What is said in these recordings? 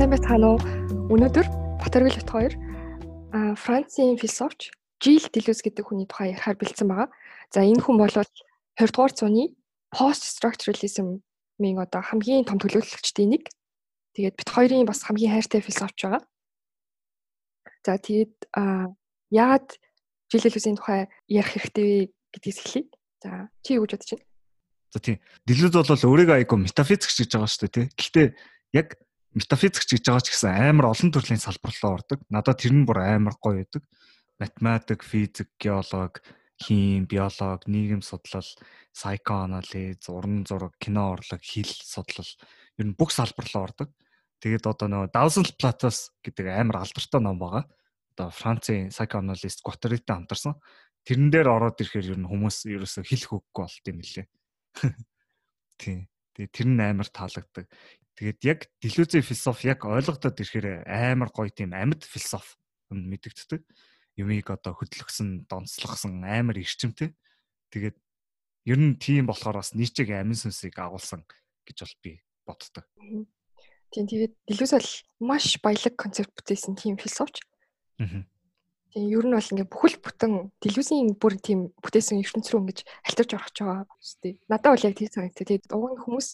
сайн байцгаана уу? Өнөөдөр Батөргөл бит хоёр Францын философч Жил Делюс гэдэг хүний тухай ярихаар бэлдсэн байгаа. За энэ хүн бол 20 дугаар зууны пост structuralism-ийн одоо хамгийн том төлөөлөгчдийн нэг. Тэгээд бит хоёрын бас хамгийн хайртай философч байгаа. За тэгээд яагаад Жил Делюсийн тухай ярих хэрэгтэй вэ гэдгээс эхлэе. За чи юу гэж бодож байна? За тийм. Делюс бол өөрийгөө айгу метафизикч гэж байгаа шүү дээ, тий. Гэхдээ яг метафизикч гэж байгаа ч гэсэн амар олон төрлийн салбар руу ордог. Надад тэр нь бүр амар гоё байдаг. Математик, физик, геолог, хим, биолог, нийгэм судлал, psychoanalysis, уран зураг, кино урлаг, хэл судлал ер нь бүх салбар руу ордог. Тэгээд одоо нөгөө Thousand Platos гэдэг амар алдартай ном байгаа. Одоо Францын psychoanalyst Guattariтай хамтарсан. Тэрэн дээр ороод ирэхээр ер нь хүмүүс ерөөсө хэлэх үггүй болт юм лээ. Тийм. Тэгээ тэр нь амар таалагддаг. Тэгээд яг Делюзийн философи яг ойлгогдоод ирэхээр амар гоё тийм амьд философи мэдэгддэг. Юмыг одоо хөдөлгсөн, донцлогсон амар эрчимтэй. Тэгээд ер нь тийм болохоор бас нийчэг амин сүнсийг агуулсан гэж бол би боддог. Тийм тэгээд Делюз бол маш баялаг концепт бүтээсэн тийм философч. Аа Тийм ер нь бол ингээ бүхэл бүтэн телевизийн бүр тийм бүтээсэн ертөнц рүү ингэж альтарч орох ч байгаа дээ. Надад бол яг тийм санагдав. Тэгээд уг нь хүмүүс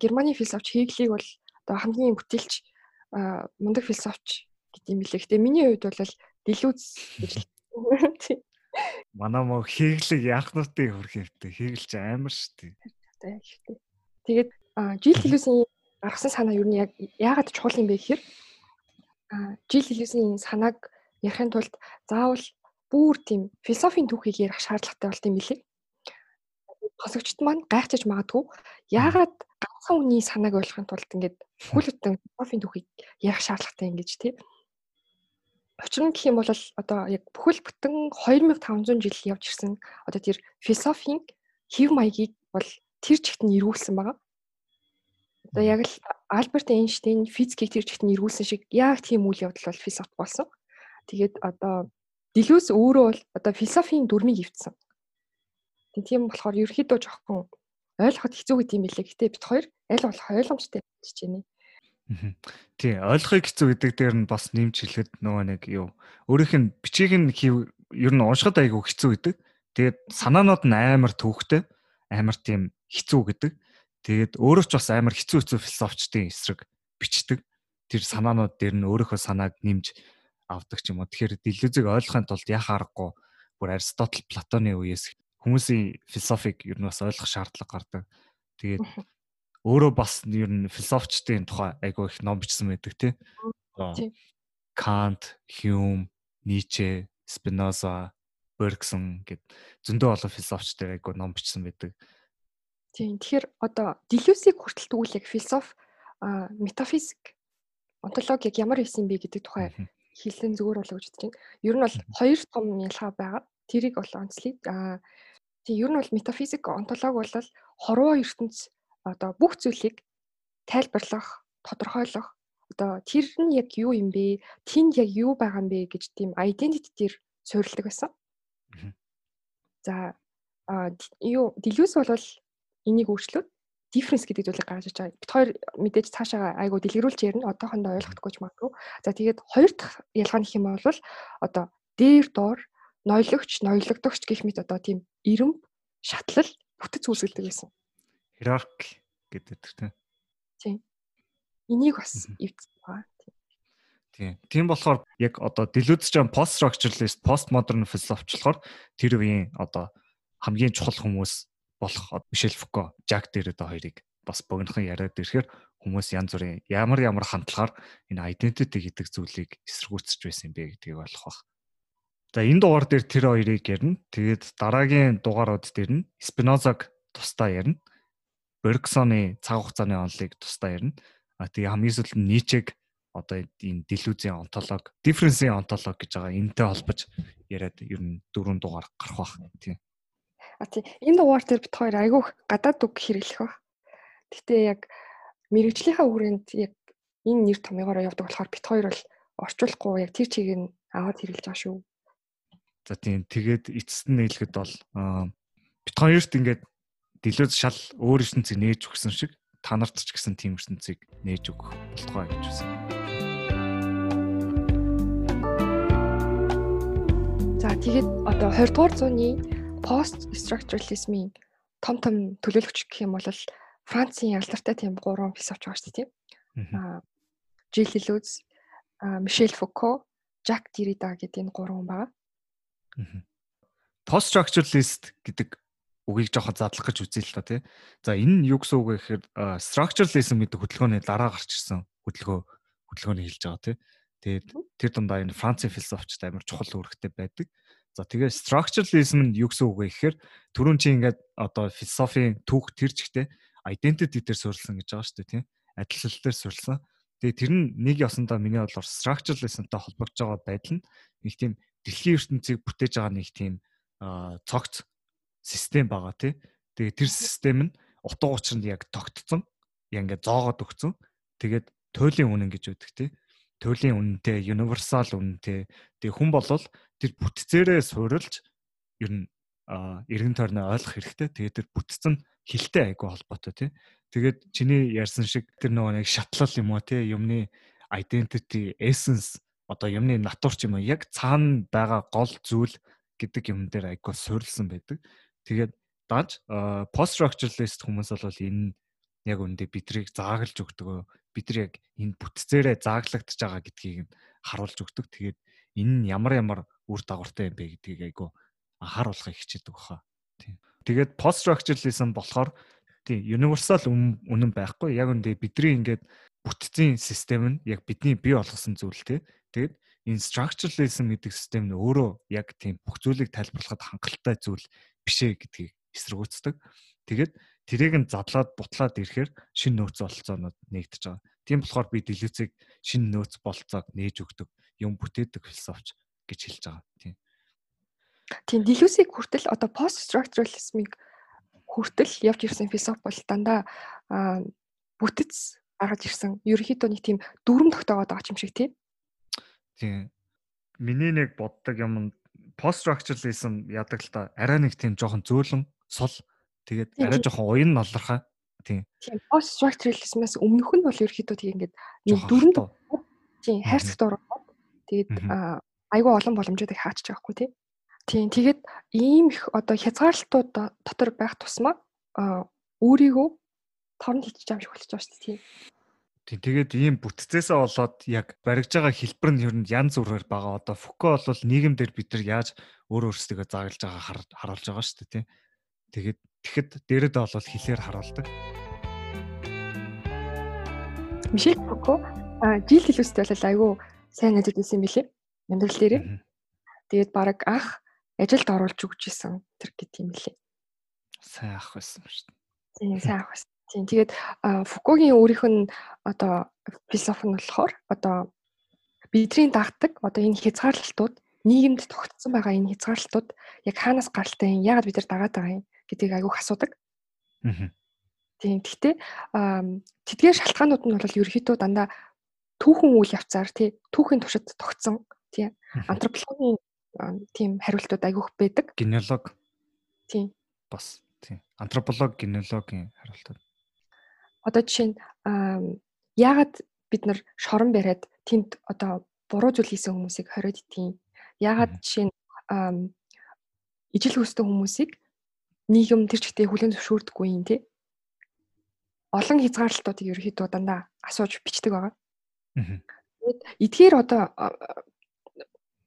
Германы философч Хеглийг бол одоо хамгийн бүтээлч мундаг философч гэдэг юм билээ. Гэтэ миний хувьд бол Делюз гэж Манай мөн Хеглийг яахнуудын хөрх юмтай. Хегл ч амар дээ. Тэгээд Жил Делюзийн гаргасан санаа ер нь яг яагаад чухал юм бэ гэхээр Жил Делюзийн санааг ярихын тулд заавал бүр тийм философийн түүхийг ярих шаардлагатай болт юм билий. Хосогчд маань гайхчих магадгүй яагаад ганцхан хүний санааг ойлгохын тулд ингээд бүхэл бүтэн философийн түүхийг ярих шаардлагатай юм гэж тий. Учир нь гэх юм бол одоо яг бүхэл бүтэн 2500 жил явж ирсэн одоо тэр философийн хэв маягийг бол тэр чигт нь эргүүлсэн байгаа. Одоо яг л Альберт Эйнштейн физикийг тэр чигт нь эргүүлсэн шиг яг тийм үйл явдал бол философт болсон. Тэгээд одоо Делюс өөрөө бол одоо философийн дүрмийг ивдсэн. Тийм болохоор ерөөхдөө жоохон ойлгоход хэцүү гэдэг юм билээ. Гэтэ бит хоёр аль болох ойлгомжтой гэж байна. Тий, ойлгохыг хэцүү гэдэг дээр нь бас нэмж хэлэхэд нөгөө нэг юу өөрийнх нь бичиг нь хийв ер нь уншихад айгүй хэцүү гэдэг. Тэгээд санаанууд нь амар төвхтэй, амар тийм хэцүү гэдэг. Тэгээд өөрөө ч бас амар хэцүү хэцүү философчдын эсрэг бичдэг. Тэр санаанууд дээр нь өөрийнхөө санааг нэмж авдаг ч юм уу. Тэгэхээр дэлгүүзийг ойлгохын тулд яах аргагүй бүр Аристотл, Платоны үеэс хүмүүсийн философиг ер нь бас ойлгох шаардлага гардаг. Тэгээд өөрөө бас ер нь философчдын тухай айгүй их ном бичсэн байдаг тий. Кант, Хьюм, Ницше, Спиноза, Бергсон гэд зөндөө олон философчдын айгүй ном бичсэн байдаг. Тийм. Тэгэхээр одоо Делюсийг хүртэл яг философи, метафизик, онтологи яг ямар байсан бэ гэдэг тухай хэлсэн зүгээр болоо гэж байна. Ер нь бол хоёр том ялгаа байгаа. Тэрийг бол онцлие. Аа тийм ер нь бол метафизик онтолог бол хорвоо ертөнц одоо бүх зүйлийг тайлбарлах, тодорхойлох одоо тэр нь яг юу юм бэ? Тэнд яг юу байгаа юм бэ гэж тийм identity дээр суурилдаг байсан. За а юу Deleuze бол энийг өөрчлөөд difference гэдэг зүйлийг гаргаж иж байгаа. Бид хоёр мэдээж цаашаа айгуу дэлгэрүүлж ярина. Одоохондоо ойлгохдоггүй ч магадгүй. За тэгээд хоёр дахь ялгаа нөх юм бол одоо дээр доор нойлогч, нойлогдогч гэх мэт одоо тийм ирэмб, шатлал бүтэц үүсгэлдэг байсан. Hierarchy гэдэг тийм. Тийм. Энийг бас эвдсэн байгаа. Тийм. Тийм болохоор яг одоо Deleuze ч пост structuralist, postmodern philosophy болохоор тэр үеийн одоо хамгийн чухал хүмүүс болох Мишель Фуко, Жак Деррида хоёрыг бас богинохон яриад ирэхээр хүмүүс янз бүрийн ямар ямар хандлагаар энэ identity гэдэг зүйлийг эсэргүүцэж байсан юм бэ гэдгийг ойлгох бах. За энэ дугаар дээр тэр хоёрыг ярина. Тэгээд дараагийн дугаарууд дээр нь Спинозаг тусдаа ярина. Бергсоны цаг хугацааны онолыг тусдаа ярина. А тэгээ хамгийн сүүлд нь Ницег одоо энэ Делюзийн онтолог, дифференсийн онтолог гэж байгаа энэтэй холбож яриад ер нь дөрөв дугаар гарах бах тийм. А тий энэ дугаар дээр бит хоёр айгүйх гадаад үг хэрэглэх баг. Гэхдээ яг мэрэгжлийнхаа үрэнд яг энэ нэр томьёогоор явдаг болохоор бит хоёр бол орчуулахгүй яг тэр чигийг нь аваад хэрэглэж байгаа шүү. За тийм тэгээд эцэст нь нээлгэхэд бол бит хоёрт ингээд дэлгөөс шал өөр ертөнцийг нээж өгсөн шиг та нарт ч гэсэн тийм ертөнцийг нээж өгөх болтугай гэж байна. За тэгээд одоо 20 дугаар зууны пост structuralism-ийн том том төлөөлөгч гэх юм бол Францын алдартай тийм гурван философч байгаа шүү дээ тийм. Аа Жиль Делюз, Мишель Фуко, Жак Деррида гэдэг энэ гурван байгаа. Post structuralist гэдэг үгийг жоохон задлах гэж үзье л та тий. За энэ нь юу гэсэн үг вэ гэхээр structuralism гэдэг хөдөлгөөний дараа гарч ирсэн хөдөлгөөн хөдөлгөөнийг хэлж байгаа тий. Тэгээд тэр дундаа энэ Францын философчд амар чухал үүрэгтэй байдаг. За тэгээ structuralism нь юу гэсэн үг вэ гэхээр түрүүн чи ингээд одоо философийн түүх тэр чигтээ identity дээр суурилсан гэж байгаа шүү дээ тийм адилшил дээр суурилсан. Тэгээ тэр нь нэг ясандаа миний бодлоор structuralismтай холбогдож байгаа байдал нь нэг тийм дэлхийн ертөнцийг бүтээж байгаа нэг тийм цогц систем байгаа тий. Тэгээ тэр систем нь утга учир нь яг тогтцсон. Яг ингээд зоогоод өгцөн. Тэгээд туйлын үнэн гэж үүдэг тий туйлын үнэтэй, universal үнэтэй. Тэгээ хүн болвол тэр бүтцээрээ суурилж ер нь эргэн тойрноо ойлгох хэрэгтэй. Тэгээд тэр бүтцэн хилтэй айгүй холбоотой тий. Тэгээд чиний ярьсан шиг тэр нөгөө нэг шатлал юм уу тий юмны identity, essence одоо юмны натур ч юм уу яг цаана байгаа гол зүйл гэдэг юм дээр айгүй суурилсан байдаг. Тэгээд дааж post structuralist хүмүүс бол энэ яг үндэ бидрийг заагалж өгдөг бид нар яг энэ бүтцээрээ зааглагдж байгаа гэдгийг нь харуулж өгдөг. Тэгээд энэ нь ямар ямар үр дагавартай юм бэ гэдгийг айгу анхааруулахыг хичээдэг баха. Тийм. Тэгээд post structuralism болохоор тийм universal үнэн байхгүй. Яг үндэ бидний ингээд бүтцийн систем нь яг бидний бий болгосон зүйл те. Тэгээд энэ structuralism гэдэг систем нь өөрөө яг тийм бүх зүйлийг тайлбарлахад хангалттай зүйл бишээ гэдгийг эсэргүүцдэг. Тэгээд тэрийг нь задлаад бутлаад ирэхээр шин нөөц бололцоонууд нэгдэж байгаа. Тийм болохоор би дэлгэцийг шин нөөц бололцоог нээж өгдөг, юм бүтээдэг философч гэж хэлж байгаа. Тийм. Тийм дэлгүүсийг хүртэл одоо пост structuralism-ыг хүртэл явж ирсэн философи бол дандаа бүтэц гаргаж ирсэн. Ерөнхийдөө нэг тийм дүрм тогтоогоод байгаа юм шиг тийм. Тийм. Миний нэг боддог юм пост structuralism яадаг л та арай нэг тийм жоохон зөөлөн сул Тэгээд арай жоохон уян нолрохаа. Тийм. Тийм. Post structuralism-аас өмнөх нь бол ерөөхдөө тийм ингээд нэг дөрөнд тийм хайрцагт ороод тэгээд айгүй олон боломжуудыг хаачих жоохгүй тий. Тийм. Тэгээд ийм их одоо хязгаарлалтууд дотор байх тусмаа өөрийгөө торн хийчих юм шиг болчих жооштой тий. Тийм тэгээд ийм бүтцээсээ болоод яг баригж байгаа хэлбэр нь ер нь янз бүрээр байгаа. Одоо Фуко бол нийгэмдэр бид нар яаж өөр өөрсдөө зааглаж байгаа харуулж байгаа шүү дээ тий. Тэгээд тэгэхэд дээрэд бол хэлээр харуулдаг. Мишель Фуко жил хэлүүстэй бол айгүй сайн ажил хийсэн билээ. Амьдрал дээрээ. Тэгээд баг анх ажилд оруулж өгч исэн тэр гэдэг юм билээ. Сайн ах байсан шүү дээ. Тийм сайн ах байсан. Тийм тэгээд Фукогийн өөрийнх нь одоо философи нь болохоор одоо бидний дагдаг одоо энэ хязгаарлалтууд нийгэмд тогтсон байгаа энэ хязгаарлалтууд яг хаанаас гаралтай юм? Яагаад бид нар дагаад байгаа юм? Гэдгийг айгүйх асуудаг. Аа. Тийм. Гэхдээ тэдгээр шалтгаанууд нь бол ерөөхдөө дандаа түүхэн үйл явцаар тий түүхийн туршид тогтсон тий антропологийн тийм хариултууд айгүйх байдаг. Генеалог. Тийм. Бас тийм. Антрополог генеалогийн хариултууд. Одоо жишээ нь яагаад бид нар шорон бариад тэнд одоо буруу зүйл хийсэн хүмүүсийг хориод идэв. Яагаад жишээ нь ижил хүсдэг хүмүүсийг нийгэм тэр чигтээ хүлэн зөвшөөрдөггүй юм тий. Олон хязгаарлалтуудыг ерөөхдөө дандаа асууж бичдэг байгаа. Тэгээд эдгээр одоо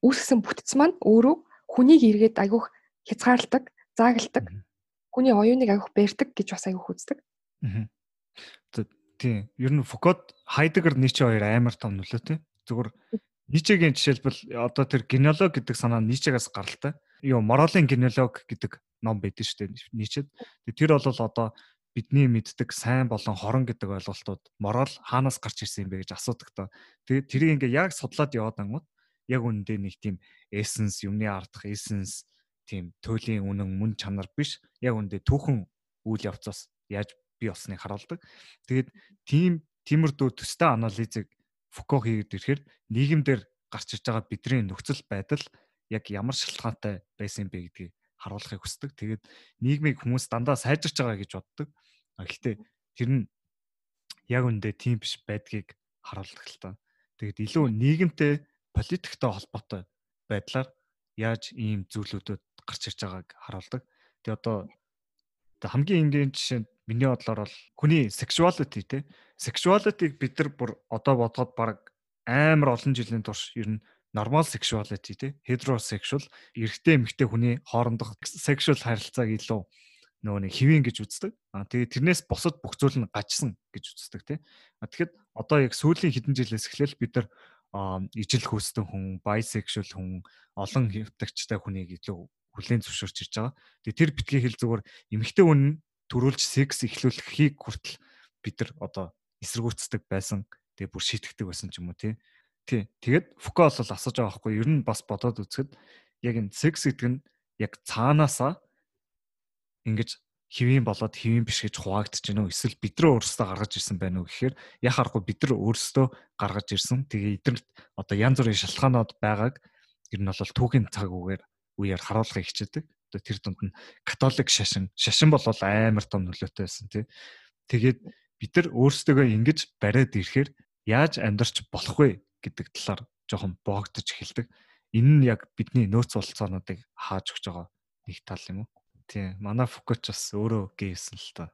үүсгэсэн бүтц маань өөрөө хүнийг эргээд айгүйх хязгаарладаг, заагладаг. Хүний оюуныг айгүйх барьдаг гэж бас айгүйх үздэг. Тийм. Ер нь Фукод Хайдегер Ниче хоёр амар том нөлөөтэй. Зүгээр Ничегийн жишээлбэл одоо тэр генеалог гэдэг санаа Ничегаас гаралтай. Юу моралын генеалог гэдэг ном байдаг шүү дээ нийчэд. Тэр бол одоо бидний мэддэг сайн болон хорон гэдэг ойлголтууд морал хаанаас гарч ирсэн юм бэ гэж асуудаг та. Тэгээд тэрийг ингээ яг судлаад яваад ангууд яг үндэ нэг тийм эссенс юмны ардах эссенс тийм төлөлийн үнэн мөн чанар биш яг үндэ түүхэн үйл явцаас яаж бий болсныг харуулдаг. Тэгээд тийм тиймэрдүү төстэй анализыг Фуко хийгээд ирэхээр нийгэмдэр гарч иж байгаа бидний нөхцөл байдал яг ямар шалтгаантай байсан бэ гэдгийг харуулахыг хүсдэг. Тэгээд нийгмийг хүмүүс дандаа сайжирч байгаа гэж боддог. Гэхдээ тэр нь яг үндэ тийм биш байдгийг харуулдаг л та. Тэгээд илүү нийгэмтэй политиктэй холбоотой байдлаар яаж ийм зүйлүүдэд гарч ирж байгааг харуулдаг. Тэгээ одоо хамгийн энгийн жишээ миний бодлоор бол хүний sexuality те sexuality-г бид нар бүр одоо бодоход баг амар олон жилийн турш ер нь normal sexuality те heterosexual эрэгтэй эмэгтэй хүний хоорондох sexual харилцааг илүү нөгөө нэг хэвэн гэж үздэг. Аа тэгээ тэрнээс босод бүх зүйл нь гажсан гэж үздэг тий. А тэгэхэд одоо яг сүүлийн хэдэн жилээс эхлээл бид нар ижил хөөстөн хүн, bisexual хүн, олон хэвтагчтай хүнийг илүү хүлээн зөвшөөрч ирж байгаа. Тэгээ тэр битгий хэл зүгээр эмэгтэй хүн төрүүлж секс эхлүүлэхийг хүртэл бид нар одоо эсэргүүцдэг байсан. Тэгээ бүр шийтгдэг байсан ч юм уу тий. Тий. Тэгээд Фуко бол асууж байгаа байхгүй ер нь бас бодоод үзэхэд яг энэ секс гэдэг нь яг цаанаасаа ингэж хэвийн болоод хэвийн биш гэж хуваагдаж уу эсвэл бид нар өөрсдөө гаргаж ирсэн байна уу гэхээр яг харахгүй бид нар өөрсдөө гаргаж ирсэн. Тэгээ эднэрт одоо янз бүрийн шалтгаанууд байгааг ер нь бол түүхийн цаг үгээр үеэр харуулахыг хичээдэг. Одоо тэр дунд нь католик шашин, шашин бол амар том нөлөөтэй байсан тий. Тэгээд бид нар өөрсдөө ингэж бариад ирэхээр яаж амьдарч болох вэ гэдэг талаар жоохон боогдож эхэлдэг. Энэ нь яг бидний нөөц болцоонуудыг хааж өгч байгаа нэг тал юм уу? Тийм. Манай Фукуч бас өөрөө гээсэн л та.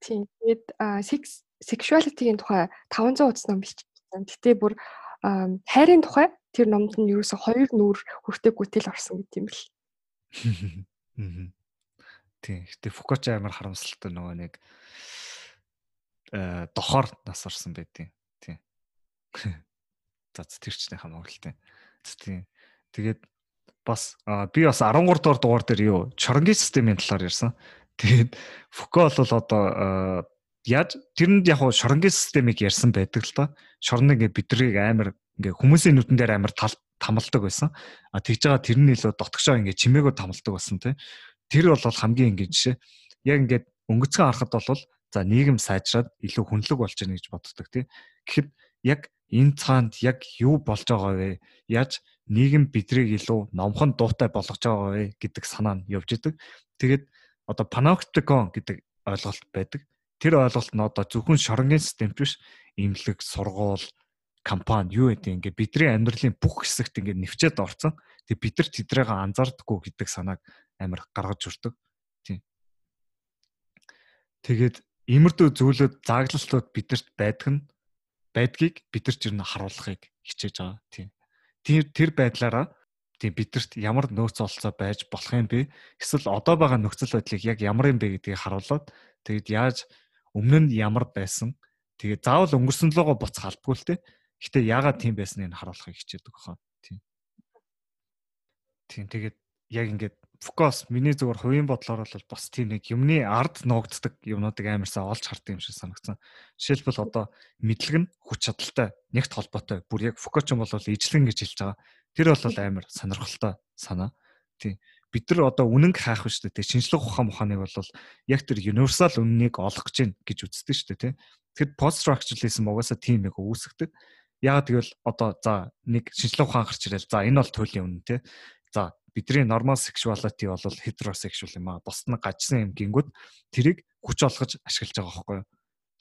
Тийм. Тэгээд sexuality-ийн тухай 500 удас ном бичсэн. Гэтэ бүр хайрын тухай тэр номд нь ерөөсө хоёр нүүр хүртээгүйтэл орсон гэт юм бэл. Тийм. Гэтэ Фукуч амар харамсалтай нөгөө нэг э дохоор нас орсон байдیں۔ Тийм. За тэр ч нэг хамаагалтай. Тийм. Тэгээд бас би бас 13 дугаар дугаар дээр юу чоронгийн системийн талаар ярьсан. Тэгээд Фуко бол одоо яаж тэрэнд яг шоронгийн системийг ярьсан байдаг л та. Шорон ингээ бидрийг амар ингээ хүмүүсийн нүдэн дээр амар тамалдаг байсан. А тэгж байгаа тэрний илүү дотгошоо ингээ чимээгөө тамалдаг болсон тий. Тэр бол хамгийн ингээ жишээ. Яг ингээд өнгөцгөн харахад бол за нийгэм сайжраад илүү хүнлэг болж байна гэж боддог тий. Гэхдээ яг энэ цаанд яг юу болж байгаа вэ? Яаж нийгэм бидрийг илүү номхон дуутай болгож байгаа вэ гэдэг санаа нь явж идэг. Тэгээд одоо panopticon гэдэг ойлголт байдаг. Тэр ойлголт нь одоо зөвхөн шоронгийн системт биш, имлэг, сургууль, компани юу гэдэг ингээ бидний амьдралын бүх хэсэгт ингээ нэвчээд орцсон. Тэг бид нар тэдрийг анзаардаггүй гэдэг санааг амар гаргаж өртөг. Тийм. Тэгээд иймэрдүү зүйлүүд зааглалтууд бидэрт байдаг нь байдгийг бид нар ч ер нь харуулахыг хичээж байгаа. Тийм тэр тэр байдлаараа тийм бидэрт ямар нөөц олцоо байж болох юм бэ? Эсвэл одоо байгаа нөхцөл байдлыг яг ямар юм бэ гэдгийг харуулад тэгэд яаж өмнө нь ямар байсан тэгээ заавал өнгөрсөн лугаа буцах албагүй л те. Гэтэ яагаад тийм байсныг харуулахыг хичээдэг хаа. Тийм. Тийм тэгээд яг ингээд фокус миний зүгээр хувийн бодлоор бол бас тийм нэг юмны ард нуугддаг юмнуудыг амарсаа олж хардсан юм шиг санагдсан. Жишээлбэл одоо мэдлэг нь хүч чадалтай нэгт холбоотой. Бүр яг фокус юм бол ижлэн гэж хэлж байгаа. Тэр бол амар сонирхолтой санаа. Тийм. Бид нар одоо үнэнг хайх шүү дээ. Шинжлэх ухаан ухааныг бол яг тэр универсал үннийг олох гэж гэж үздэг шүү дээ. Тийм. Тэгэхэд post structuralism угаасаа тийм яг үүсгдэг. Яг тэгвэл одоо за нэг шинжлэх ухаан гарч ирэл. За энэ бол туйлын үнэ тий. За бидний normal sexuality бол heterosexual юм а. Бусд нь гажсан юм гингүүд тэрийг хүч олгож ашиглаж байгаа байхгүй юу?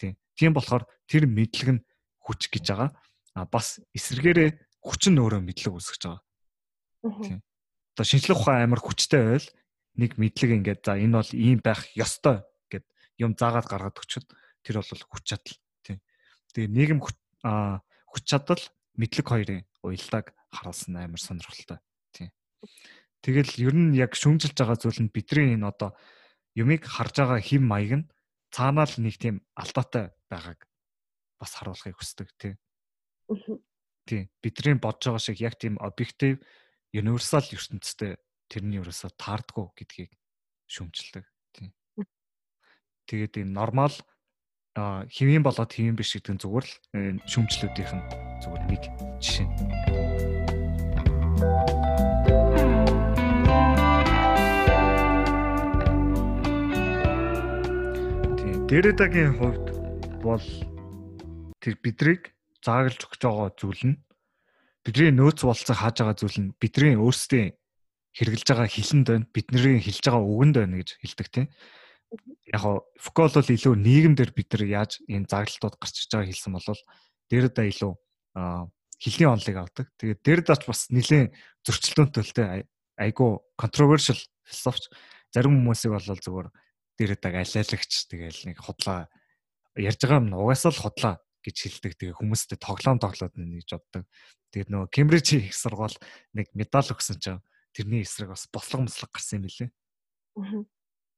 Тийм. Тийм болохоор тэр мэдлэг нь хүч гэж байгаа. А бас эсэргээрээ хүч нь өөрөө мэдлэг үүсгэж байгаа. Тийм. Одоо шинжлэх ухаан амар хүчтэй байл нэг мэдлэг ингээд за энэ бол ийм байх ёстой гэд юм заагаад гаргаад өчөд тэр бол хүч чадал. Тийм. Тэгээ нийгэм хүч чадал мэдлэг хоёрын уялдааг харуулсан амар сонирхолтой. Тийм. Тэгэл ер нь яг шүмжилж байгаа зүйл нь бидний энэ одоо юмыг харж байгаа хим маяг нь цаанаа л нэг тийм алдаатай байгааг бас харуулахыг хүсдэг тий. Тий. Бидний бодож байгаа шиг яг тийм объектив универсал ертөнцтэй тэрний ерөөсө таардгүй гэдгийг шүмжилдэг тий. Тэгээд энэ нормал хэвийн болоод хэвийн биш гэдэг нь зүгээр л шүмжлүүдийнх нь зүгээр нэг жишээ. Дэрэдагийн хувьд бол тэр бидрийг заагалж өгч байгаа зүйл нь бидний нөөц болцоо хааж байгаа зүйл нь бидний өөрсдийн хэрэгжилж байгаа хилэнд байна бидний хэлж байгаа үгэнд байна гэж хэлдэг тийм. Яг Фуко бол илүү нийгэмдэр бид нар яаж энэ заглалтууд гарч иж байгааг хэлсэн бол Дэрэда илүү хилийн онлыг авдаг. Тэгээд Дэрэдач бас нэлээд зөрчилдөөнтэй айгүй controversial философч зарим хүмүүсийг бол зүгээр дээрэдэг алиалагч тэгэл нэг худлаа ярьж байгаа юм угаасаа л худлаа гэж хэлдэг. Тэгээ хүмүүстэй тоглоом тоглоод нэг жоддог. Тэгээд нөгөө Кембрижийн их сургууль нэг медаль өгсөн чинь тэрний эсрэг бас бослог мослог гарсан юм билээ. Аа.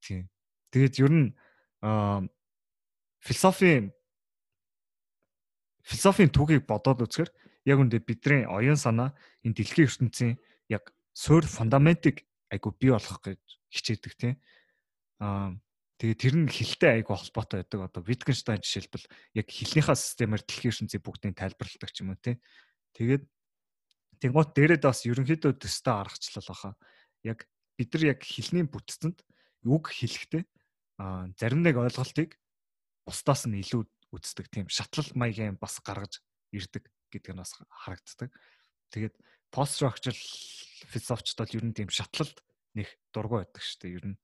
Тийм. Тэгээд ер нь философи философийн түүхийг бодоод үзэхээр яг үндэ бидний оюун санаа энэ дэлхийн ертөнцийн яг суурь фундаментыг айгу бий болгох гэж хичээдэг тийм. Аа тэгээ тэр нь хилтэй айгу холбоотой байдаг. Одоо Wittgenstein жишээлбэл яг хилнийхаа системээр дэлхийн ертөнцийн бүгдийг тайлбарладаг ч юм уу тийм. Тэгээд Тэнгуут дээрэд бас ерөнхийдөө төстэй аргачлал баха. Яг бид нар яг хэлний бүтцэнд үг хэлэхдээ а зарим нэг ойлголтыг бусдаас нь илүү үздэг тийм шатлал маягийн бас гаргаж ирдэг гэдэг нь бас харагддаг. Тэгээд пост structural философчд бол ер нь тийм шатлалд нэг дургу байдаг шүү дээ. Ер нь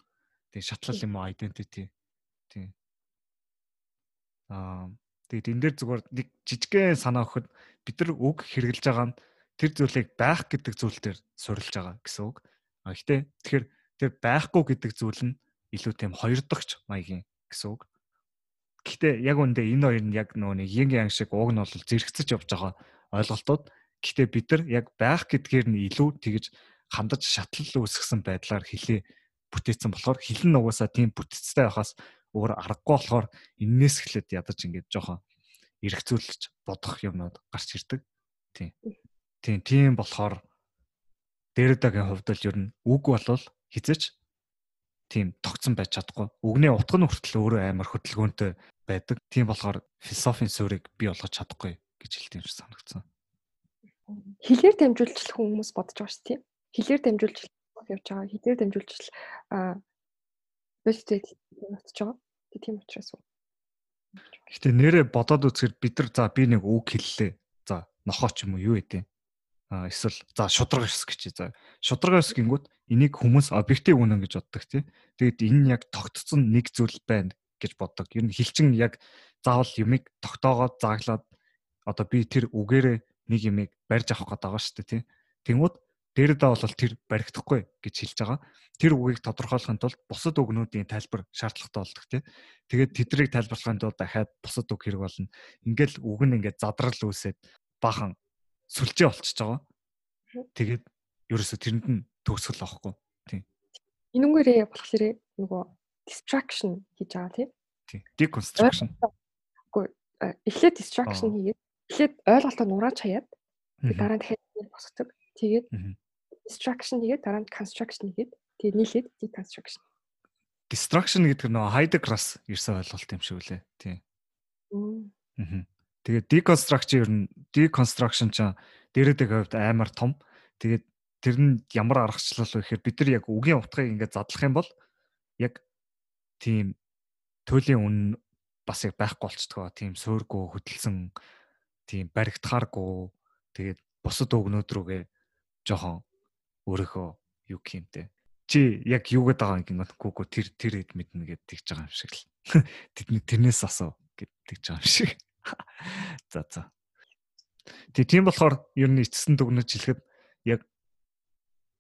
тийм шатлал юм уу identity тийм аа тэгээд энэ дээр зүгээр нэг жижигхэн санаа өгөхөд бид нар үг хэрэгжилж байгаа нь тэр зүйлийг байх гэдэг зүйл дээр суурилж байгаа гэсэн үг. А гэхдээ тэгэхээр тэр байхгүй гэдэг зүйл нь илүү тийм хоёр дахь маягийн гэсэн үг. Гэхдээ яг үндэ энэ хоёр нь яг нөгөө нэг yin yang шиг уг нь бол зэрэгцэж явж байгаа ойлголтууд. Гэхдээ бид нар яг байх гэдгээр нь илүү тэгж хандаж шатлал үүсгэсэн байдлаар хэлээ бүтээсэн болохоор хилэн нугасаа тийм бүтцтэй байхаас өөр аргагүй болохоор эннээс эхлээд ядаж ингээд жоохон эргцүүлж бодох юмнууд гарч ирдэг. Тийм. Тийм тийм болохоор дээрэдагийн хувьд л ер нь үг болвол хизэж тийм тогтсон байж чадахгүй. Үгний утга нь хүртэл өөрөө амар хөдөлгөөнтэй байдаг. Тийм болохоор философийн суурийг бий болгож чадахгүй гэж хэлдэг юм шиг санагдсан. Хилээр дамжуулж хүмүүс бодож байгаа шүү тийм. Хилээр дамжуулж явж байгаа. Хилээр дамжуулж аа бэлтээд бодож байгаа. Тийм учраас уу. Гэтэ нэрээ бодоод үзэхээр бид нар за би нэг үг хэллээ. За нохоо ч юм уу юу гэдэг эсвэл за шудраг ёс гэж за шудраг ёс гингүүд энийг хүмүүс объектив үнэн гэж боддог тий. Тэгэд энэ яг тогтцсон нэг зүйл байна гэж боддог. Ер нь хилчин яг заавал юмыг тогтоогоод зааглаад одоо би тэр үгээрээ нэг юмыг барьж авах гээд байгаа шүү дээ тий. Тэнгүүд дээрэдээ бол тэр баригдахгүй гэж хэлж байгаа. Тэр үгийг тодорхойлохын тулд бусад үгнүүдийн тайлбар шаардлагатай болдог тий. Тэгээд тэдрийг тайлбарлахын тулд дахиад бусад үг хэрэг болно. Ингээл үг нь ингээд задрал үүсээд бахан сүлжээ болчихж байгаа. Тэгээд ерөөсө тэрэнд нь төгсгөл авахгүй. Тийм. Энүүгээрээ болохоор нөгөө distraction хийж байгаа тийм. Тийм. Deconstruction. Үгүй эхлээд distraction хийгээд эхлээд ойлголтоо нураач хаяад дараа нь дахиад босгодог. Тэгээд distraction хийгээд дараа нь construction хийгээд тэгээд нийлээд deconstruction. Distraction гэдэг нь нөгөө Heidegger-аас ирсэн ойлголт юм шиг үлээ. Тийм. Аа. Тэгээд deconstruction ер нь deconstruction ч дээрэдэг хувьд амар том. Тэгээд тэр нь ямар аргачлал вэ гэхээр бид нар яг үгийн утгыг ингээд задлах юм бол яг тийм туйлын үн бас яг байхгүй болцдгоо. Тийм суургүй хөдөлсөн тийм баригдахааргүй тэгээд бусад өгнөд рүүгээ жоохон өөрөөхөө юу гэмтэй. Чи яг юу гэдэг байгаа юм гинэхгүй тэр тэр хэд мэднэ гэд тэгж байгаа юм шиг л. Тэдний тэрнээс асуу гэд тэгж байгаа юм шиг. За за. Тэг тийм болохоор ер нь эцэст нь дүгнэж хэлэхэд яг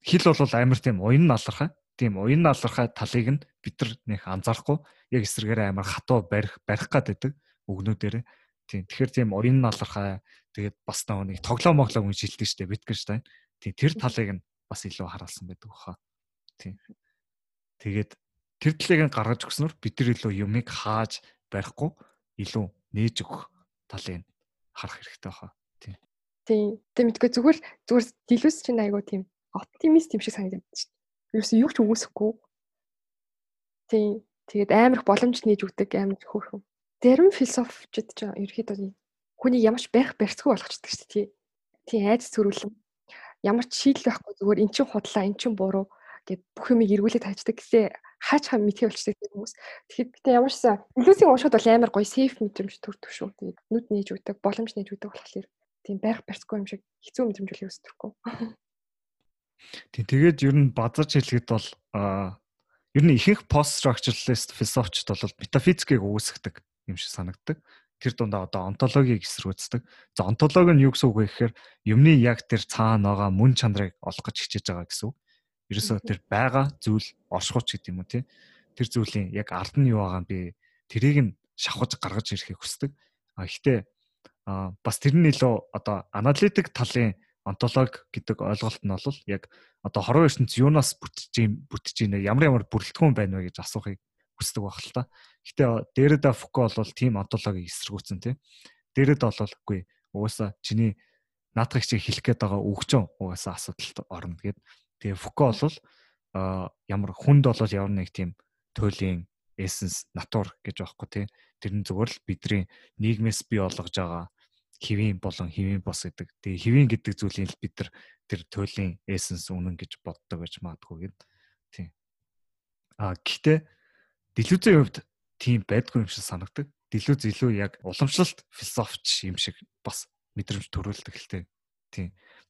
хэл бол амар тийм уян налархаа. Тийм уян налархаа талыг нь бид нар нэх анзаарахгүй яг эсрэгээр амар хатуу барих барих гад байдаг өгнүүдээр. Тийм тэгэхээр тийм уян налархаа тэгээд бас нэг тоглоом моглоо гэж хэлдэг шүү дээ Wittgenstein. Тийм тэр талыг нь бас илүү хараалсан байдаг баха. Тийм. Тэгээд тэр талыг нь гаргаж өгснөөр бид нар илүү юмыг хааж барихгүй илүү нээж өгөх талыг харах хэрэгтэй баха. Тийм. Тийм. Тэг мэдгүй зүгээр зүгээр дэлгүүс чинь айгуу тийм оптимист юм шиг шүү дээ. Юусе юу ч үгүйсэхгүй. Тийм. Тэгээд амар их боломж нээж өгдөг амар хөөрхөн. Зарим философчид ч ерөөхдөө хүний ямарч байх барьцгүй болгочдөг шүү дээ. Тийм айц төрүүлэн ямар ч шийдэл байхгүй зүгээр эн чин худлаа эн чин буруу гэд бүх юмыг эргүүлээд хайчдаг гэсэн хаач хаа мэдхий болчдаг хүмүүс. Тэгэхэд бид ямарчсан илүүсийн уушууд бол амар гоё сейф мэдрэмж төрдөг шүү. Тэгээд нүд нээж өгдөг, боломж нээж өгдөг болохоор тийм байх барьцгүй юм шиг хэцүү мэдрэмж үл өсдөхгүй. Тийм тэгээд ер нь базарч хэлэхэд бол ер нь ихэнх пост structuralist философчд бол метафизикийг үүсгдэг юм шиг санагддаг. Тэр дундаа одоо онтологийг эсрүүцдэг. За онтологи нь юу гэсэн үг вэ гэхээр юмны яг тэр цаана байгаа мөн чанарыг олох гэж хичээж байгаа гэсэн үг. Ерөөсөө тэр байгаа зүйл оршихуч гэдэг юм уу тий. Тэр зүйлийн яг ард нь юу байгаа би тэрийг нь шавхаж гаргаж ирэхийг хүсдэг. А гэхдээ а бас тэрний илүү одоо аналитик талын онтолог гэдэг ойлголт нь бол яг одоо хорвоо ертөнц юунаас бүтэж юм бүтэж ийнэ ямар ямар бүрэлдэхүүн байна вэ гэж асуухыг хүсдэг байх л та. Гэтэ Дэрэда Фуко бол тийм онтологийг эсэргүүцэн тий. Дэрэд бол үгүй угаасаа чиний наадах чиг хэлэх гээд байгаа үгчэн угаасаа асуудалд орно гэд. Тэгээ Фуко бол ямар хүнд бол ямар нэг тийм туйлын эссенс натур гэж байхгүй тий. Тэр нь зөвхөн л бидний нийгмээс бий болгож байгаа хэвийн болон хэвийн бос гэдэг. Тэгээ хэвийн гэдэг зүйлийг бид нар тэр туйлын эссенс үнэн гэж боддог гэж маадгүй гэд. Тийм. А гэхдээ дэлүүзийн хувьд тийм байдгүй юм шиг санагдаг. Дэлүүз илүү яг уламжлалт философич юм шиг бас мэдрэмж төрүүлдэг л тээ. Тийм.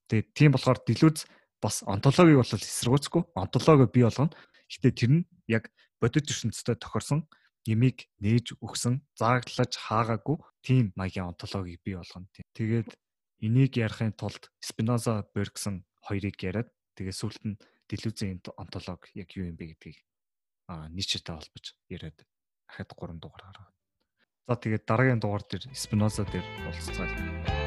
Тэгээ тийм болохоор дэлүүз бас онтологийг бол эсэргүүцэхгүй. Онтологоо бий болгоно. Гэтэ тэр нь яг бодит ертөнцийн тохирсон ямиг нээж өгсөн зааглаж хаагаагүй тийм маягийн онтологийг бий болгоно. Тэгээд энийг ярихын тулд Спиноза Бергсон хоёрыг яриад тэгээд сүүлд нь Делюзийн онтолог яг юу юм бэ гэдгийг нийчтэй холбож яриад ахад 3 дугаар гаргаад. За тэгээд дараагийн дугаар дээр Спиноза дээр уулзцаал.